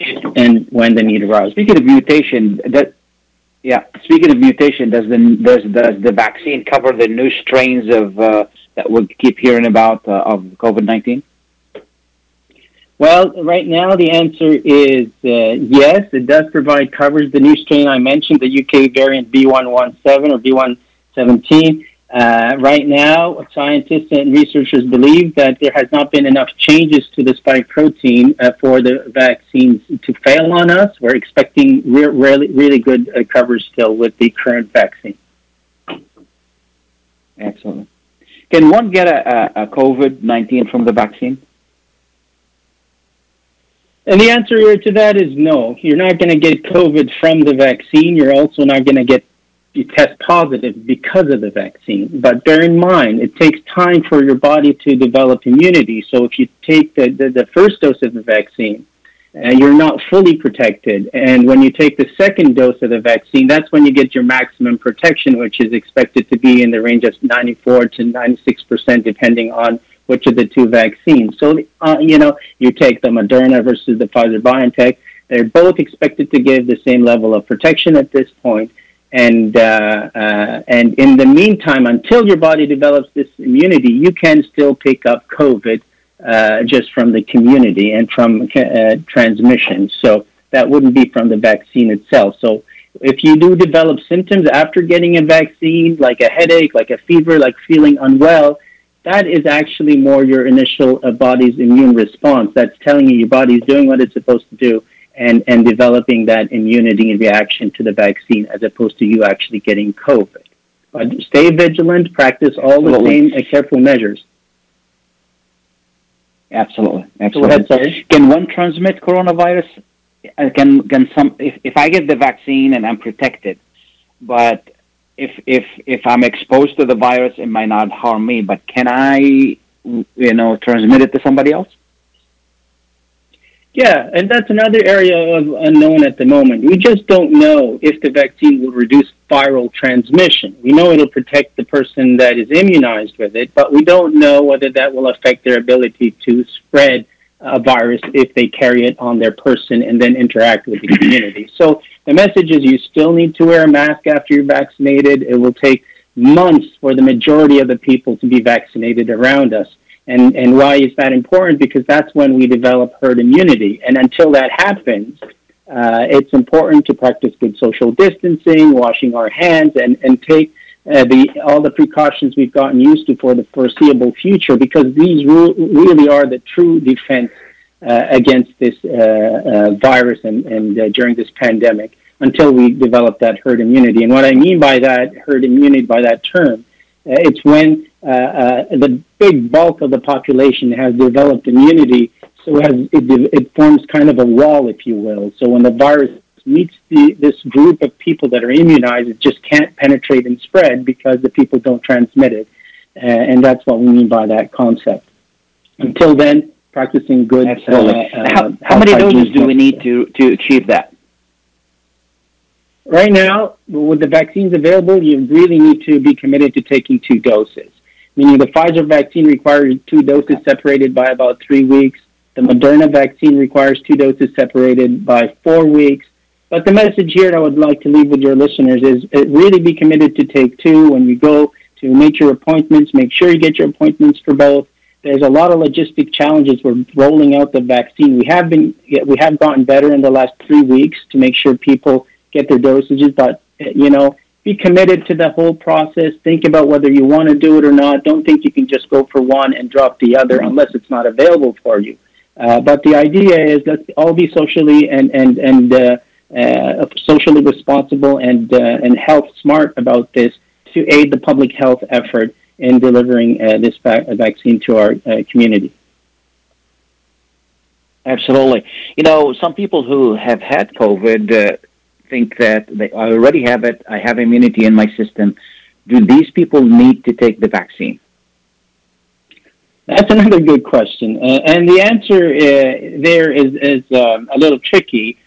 Speaker 11: and when the need arises.
Speaker 3: Speaking of mutation, that yeah. Speaking of mutation, does the does does the vaccine cover the new strains of uh, that we keep hearing about uh, of COVID nineteen?
Speaker 11: Well, right now the answer is uh, yes. It does provide coverage. The new strain I mentioned, the UK variant B117 or B117, uh, right now, scientists and researchers believe that there has not been enough changes to the spike protein uh, for the vaccines to fail on us. We're expecting re- really, really good uh, coverage still with the current vaccine.
Speaker 3: Excellent. Can one get a, a, a COVID 19 from the vaccine?
Speaker 11: And the answer to that is no. You're not going to get COVID from the vaccine. You're also not going to get you test positive because of the vaccine. But bear in mind, it takes time for your body to develop immunity. So if you take the, the, the first dose of the vaccine, uh, you're not fully protected. And when you take the second dose of the vaccine, that's when you get your maximum protection, which is expected to be in the range of 94 to 96 percent, depending on which of the two vaccines. So, uh, you know, you take the Moderna versus the Pfizer BioNTech, they're both expected to give the same level of protection at this point. And uh, uh, and in the meantime, until your body develops this immunity, you can still pick up COVID uh, just from the community and from uh, transmission. So that wouldn't be from the vaccine itself. So if you do develop symptoms after getting a vaccine, like a headache, like a fever, like feeling unwell, that is actually more your initial uh, body's immune response. That's telling you your body's doing what it's supposed to do and, and developing that immunity in reaction to the vaccine as opposed to you actually getting COVID. But stay vigilant, practice all the Absolutely. same careful measures.
Speaker 3: Absolutely. Absolutely. Ahead, Can one transmit coronavirus
Speaker 12: uh, can can some if, if I get the vaccine and I'm protected, but if if if I'm exposed to the virus, it might not harm me. But can I, you know, transmit it to somebody else?
Speaker 11: Yeah, and that's another area of unknown at the moment. We just don't know if the vaccine will reduce viral transmission. We know it'll protect the person that is immunized with it, but we don't know whether that will affect their ability to spread a virus if they carry it on their person and then interact with the community. So the message is you still need to wear a mask after you're vaccinated. It will take months for the majority of the people to be vaccinated around us. And, and why is that important? Because that's when we develop herd immunity. And until that happens, uh, it's important to practice good social distancing, washing our hands, and, and take uh, the, all the precautions we've gotten used to for the foreseeable future because these re- really are the true defense uh, against this uh, uh, virus and, and uh, during this pandemic until we develop that herd immunity. And what I mean by that herd immunity, by that term, it's when the big bulk of the population has developed immunity so as it, it forms kind of a wall, if you will. So when the virus meets the, this group of people that are immunized, it just can't penetrate and spread because the people don't transmit it. Uh, and that's what we mean by that concept. Until then, practicing good.
Speaker 12: Absolutely. Uh, how, how many doses do we need to, to achieve that?
Speaker 11: Right now, with the vaccines available, you really need to be committed to taking two doses. Meaning the Pfizer vaccine requires two doses separated by about three weeks. The Moderna vaccine requires two doses separated by four weeks. But the message here that I would like to leave with your listeners is uh, really be committed to take two when you go to make your appointments. Make sure you get your appointments for both. There's a lot of logistic challenges with rolling out the vaccine. We have been we have gotten better in the last three weeks to make sure people get their dosages, but you know be committed to the whole process. Think about whether you want to do it or not. Don't think you can just go for one and drop the other unless it's not available for you. Uh, but the idea is let's all be socially and and and uh, uh, socially responsible and uh, and health smart about this to aid the public health effort in delivering uh, this va- vaccine to our uh, community.
Speaker 12: Absolutely. You know, some people who have had COVID think that they I already have it. I have immunity in my system. Do these people need to take the vaccine?
Speaker 11: That's another good question, and the answer uh, there is is um, a little tricky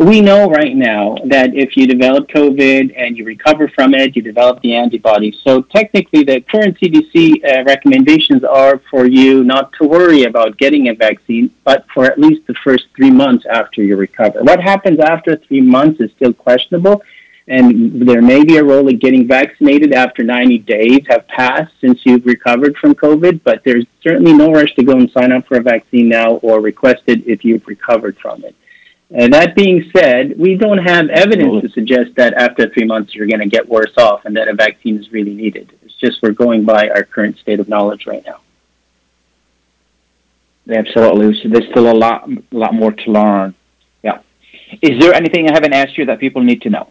Speaker 11: we know right now that if you develop COVID and you recover from it, you develop the antibodies. So technically, the current CDC uh, recommendations are for you not to worry about getting a vaccine, but for at least the first three months after you recover. What happens after three months is still questionable, and there may be a role in getting vaccinated after 90 days have passed since you've recovered from COVID, but there's certainly no rush to go and sign up for a vaccine now or request it if you've recovered from it. Uh, that being said, we don't have evidence to suggest that after three months you're going to get worse off and that a vaccine is really needed. It's just we're going by our current state of knowledge right now.
Speaker 12: Absolutely. So there's still a lot, a lot more to learn. Yeah. Is there anything I haven't asked you that people need to know?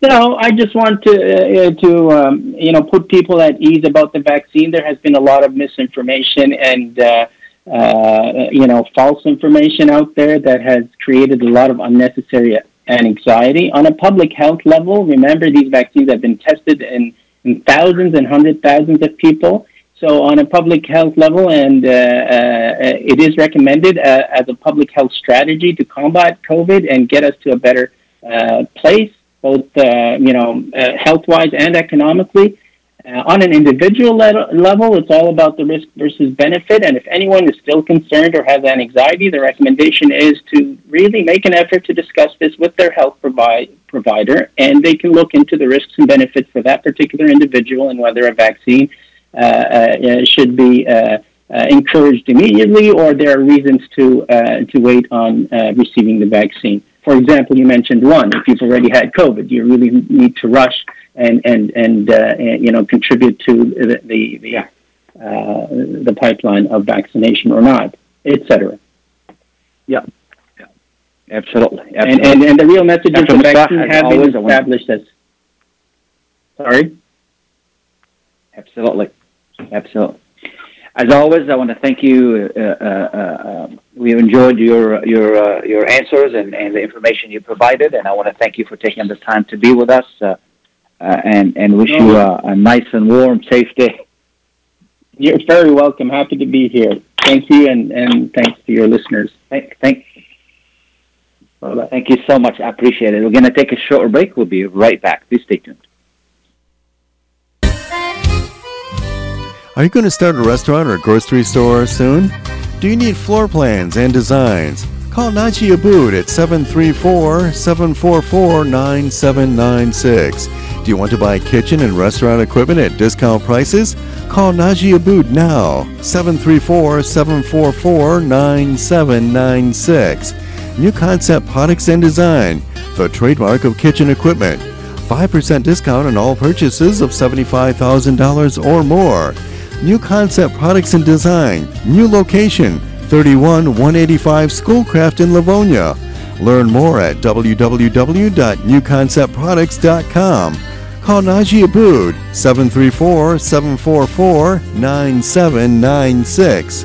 Speaker 11: No, I just want to uh, to um, you know put people at ease about the vaccine. There has been a lot of misinformation and. Uh, uh, you know, false information out there that has created a lot of unnecessary anxiety. On a public health level, remember these vaccines have been tested in, in thousands and hundred thousands of people. So, on a public health level, and uh, uh, it is recommended uh, as a public health strategy to combat COVID and get us to a better uh, place, both uh, you know, health-wise and economically. Uh, on an individual le- level, it's all about the risk versus benefit. And if anyone is still concerned or has anxiety, the recommendation is to really make an effort to discuss this with their health provi- provider, and they can look into the risks and benefits for that particular individual and whether a vaccine uh, uh, should be uh, uh, encouraged immediately, or there are reasons to uh, to wait on receiving the vaccine. For example, you mentioned one. If you've already had COVID, you really need to rush and and and, uh, you know contribute to the the the, uh, the pipeline of vaccination or not, etc.
Speaker 12: Yeah. yeah. Absolutely. Absolutely.
Speaker 11: And, and and the real message is the vaccine have been established as. Sorry.
Speaker 12: Absolutely. Absolutely.
Speaker 3: as always, I want to thank you. Uh, uh, uh, we enjoyed your your uh, your answers and, and the information you provided, and I want to thank you for taking the time to be with us. Uh, and and wish you a, a nice and warm, safe day.
Speaker 11: You're very welcome. Happy to be here. Thank you, and, and thanks to your listeners.
Speaker 3: Thank, thank, thank you so much. I appreciate it. We're going to take a short break. We'll be right back. Please stay tuned.
Speaker 9: Are you going to start a restaurant or a grocery store soon? Do you need floor plans and designs? Call Naji Abood at 734 744 9796. Do you want to buy kitchen and restaurant equipment at discount prices? Call Naji Abood now, 734 744 9796. New Concept Products and Design, the trademark of kitchen equipment. 5% discount on all purchases of $75,000 or more. New Concept Products and Design, new location, 31 185 Schoolcraft in Livonia. Learn more at www.newconceptproducts.com. Call Naji Abood 734 744 9796.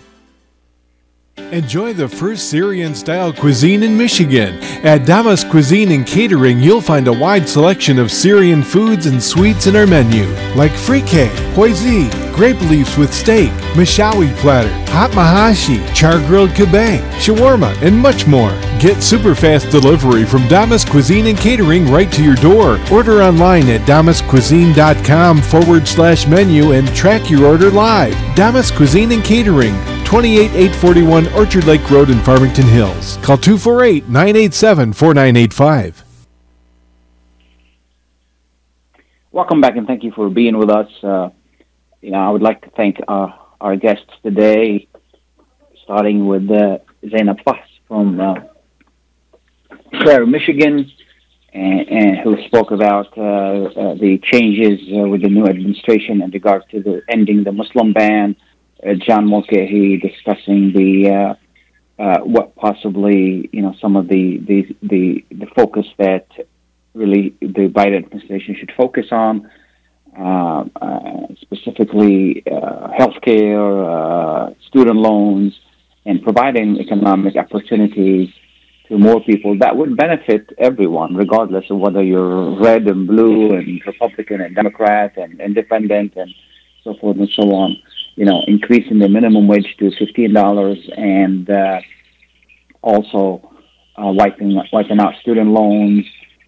Speaker 8: Enjoy the first Syrian style cuisine in Michigan. At Damas Cuisine and Catering, you'll find a wide selection of Syrian foods and sweets in our menu, like frike, poisi, grape leaves with steak, mashawi platter, hot mahashi, char grilled kebab, shawarma, and much more. Get super fast delivery from Damas Cuisine and Catering right to your door. Order online at damascuisine.com forward slash menu and track your order live. Damas Cuisine and Catering, 28841 Orchard Lake Road in Farmington Hills. Call 248 987 4985.
Speaker 3: Welcome back and thank you for being with us. Uh, you know, I would like to thank uh, our guests today, starting with uh, Zainab Fahs from CAIR, Michigan, and, and who spoke about uh, uh, the changes uh, with the new administration in regard to the ending the Muslim ban. Uh, John Mulcahy discussing the uh, uh, what possibly you know some of the the the, the focus that really the Biden administration should focus on, uh, uh, specifically uh, healthcare, student loans, and providing economic opportunities to more people that would benefit everyone, regardless of whether you're red and blue and Republican and Democrat and independent and so forth and so on. You know, increasing the minimum wage to fifteen dollars and uh, also uh, wiping wiping out student loans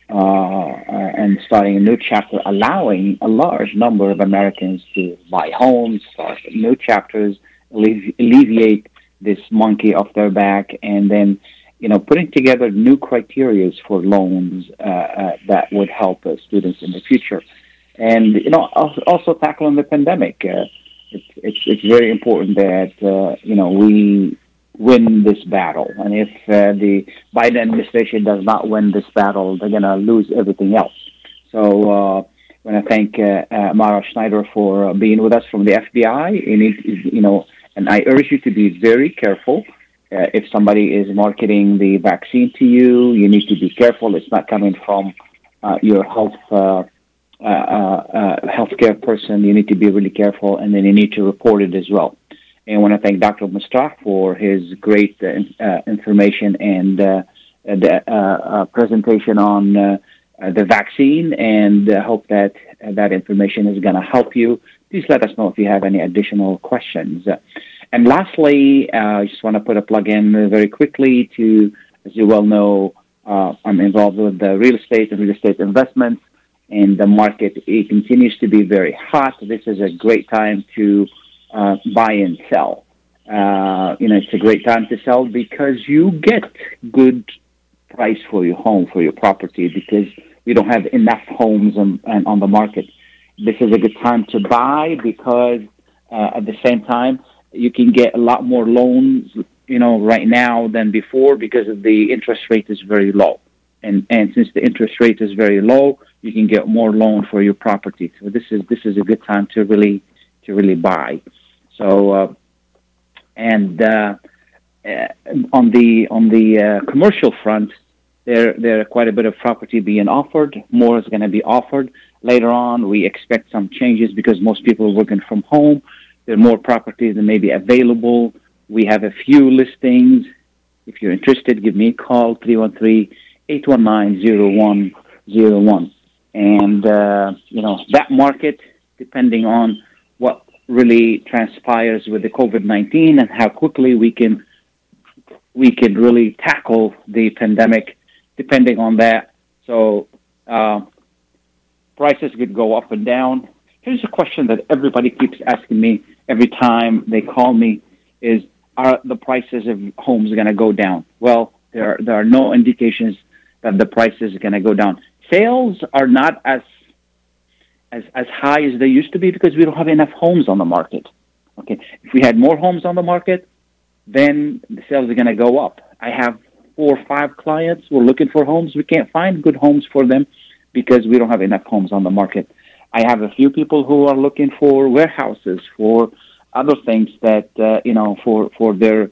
Speaker 3: uh, uh, and starting a new chapter, allowing a large number of Americans to buy homes, start new chapters, allevi- alleviate this monkey off their back, and then you know putting together new criteria for loans uh, uh, that would help uh, students in the future, and you know also, tackling the pandemic. Uh, it's, it's it's very important that uh, you know we win this battle. And if uh, the Biden administration does not win this battle, they're going to lose everything else. So I want to thank Mara Schneider for being with us from the FBI. You, need, you know, and I urge you to be very careful. Uh, if somebody is marketing the vaccine to you, you need to be careful. It's not coming from uh, your health uh, uh, uh, healthcare person. You need to be really careful, and then you need to report it as well. And I want to thank Dr. Mustaq for his great uh, uh, information and uh, the uh, uh, presentation on uh, uh, the vaccine, and uh, hope that uh, that information is going to help you. Please let us know if you have any additional questions. And lastly, uh, I just want to put a plug in very quickly to, as you well know, uh, I'm involved with the real estate and real estate investments, and the market it continues to be very hot. This is a great time to uh, buy and sell. Uh, you know, it's a great time to sell because you get good price for your home, for your property, because we don't have enough homes on, on the market. This is a good time to buy because uh, at the same time, you can get a lot more loans, you know, right now than before because of the interest rate is very low. And, and since the interest rate is very low, you can get more loan for your property. So this is this is a good time to really to really buy. So uh, and uh, uh, on the on the uh, commercial front, there there are quite a bit of property being offered. More is going to be offered later on. We expect some changes because most people are working from home. There are more properties that may be available. We have a few listings. If you're interested, give me a call 313-819-0101. And uh, you know that market, depending on what really transpires with the COVID-19 and how quickly we can we can really tackle the pandemic, depending on that. So uh, prices could go up and down. Here's a question that everybody keeps asking me every time they call me: Is are the prices of homes going to go down? Well, there are, there are no indications that the prices are going to go down. Sales are not as as as high as they used to be because we don't have enough homes on the market. Okay, if we had more homes on the market, then the sales are going to go up. I have four or five clients who are looking for homes. We can't find good homes for them because we don't have enough homes on the market. I have a few people who are looking for warehouses, for other things that uh, you know, for for their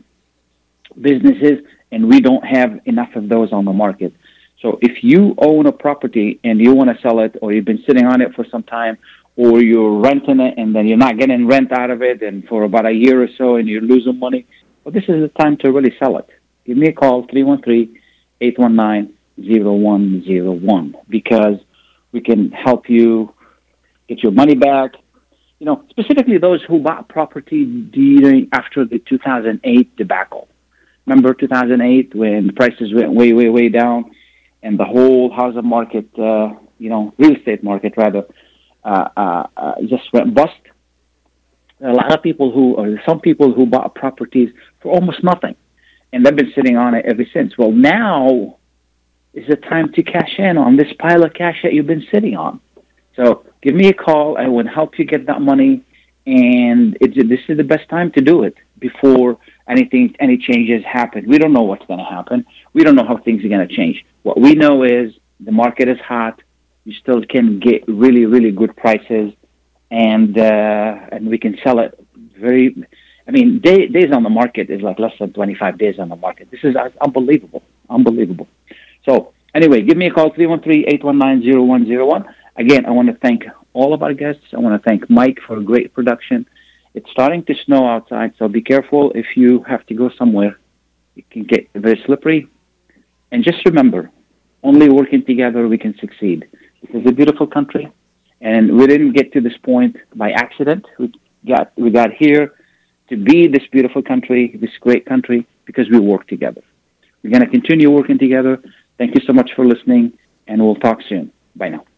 Speaker 3: businesses, and we don't have enough of those on the market. So if you own a property and you want to sell it, or you've been sitting on it for some time, or you're renting it and then you're not getting rent out of it, and for about a year or so, and you're losing money, well, this is the time to really sell it. Give me a call, 313-819-0101, because we can help you get your money back. You know, specifically those who bought property during after the 2008 debacle. Remember 2008 when the prices went way, way, way down? and the whole housing market, uh, you know, real estate market rather, uh, uh, uh, just went bust. A lot of people who, or some people who bought properties for almost nothing, and they've been sitting on it ever since. Well, now is the time to cash in on this pile of cash that you've been sitting on. So give me a call. I will help you get that money, and this is the best time to do it before anything, any changes happen. We don't know what's going to happen. We don't know how things are going to change. What we know is the market is hot. You still can get really, really good prices, and uh, and we can sell it very. I mean, day, days on the market is like less than 25 days on the market. This is unbelievable, unbelievable. So anyway, give me a call 313-819-0101. Again, I want to thank all of our guests. I want to thank Mike for a great production. It's starting to snow outside, so be careful if you have to go somewhere. It can get very slippery. And just remember, only working together we can succeed. This is a beautiful country, and we didn't get to this point by accident. We got we got here to be this beautiful country, this great country, because we work together. We're going to continue working together. Thank you so much for listening, and we'll talk soon. Bye now.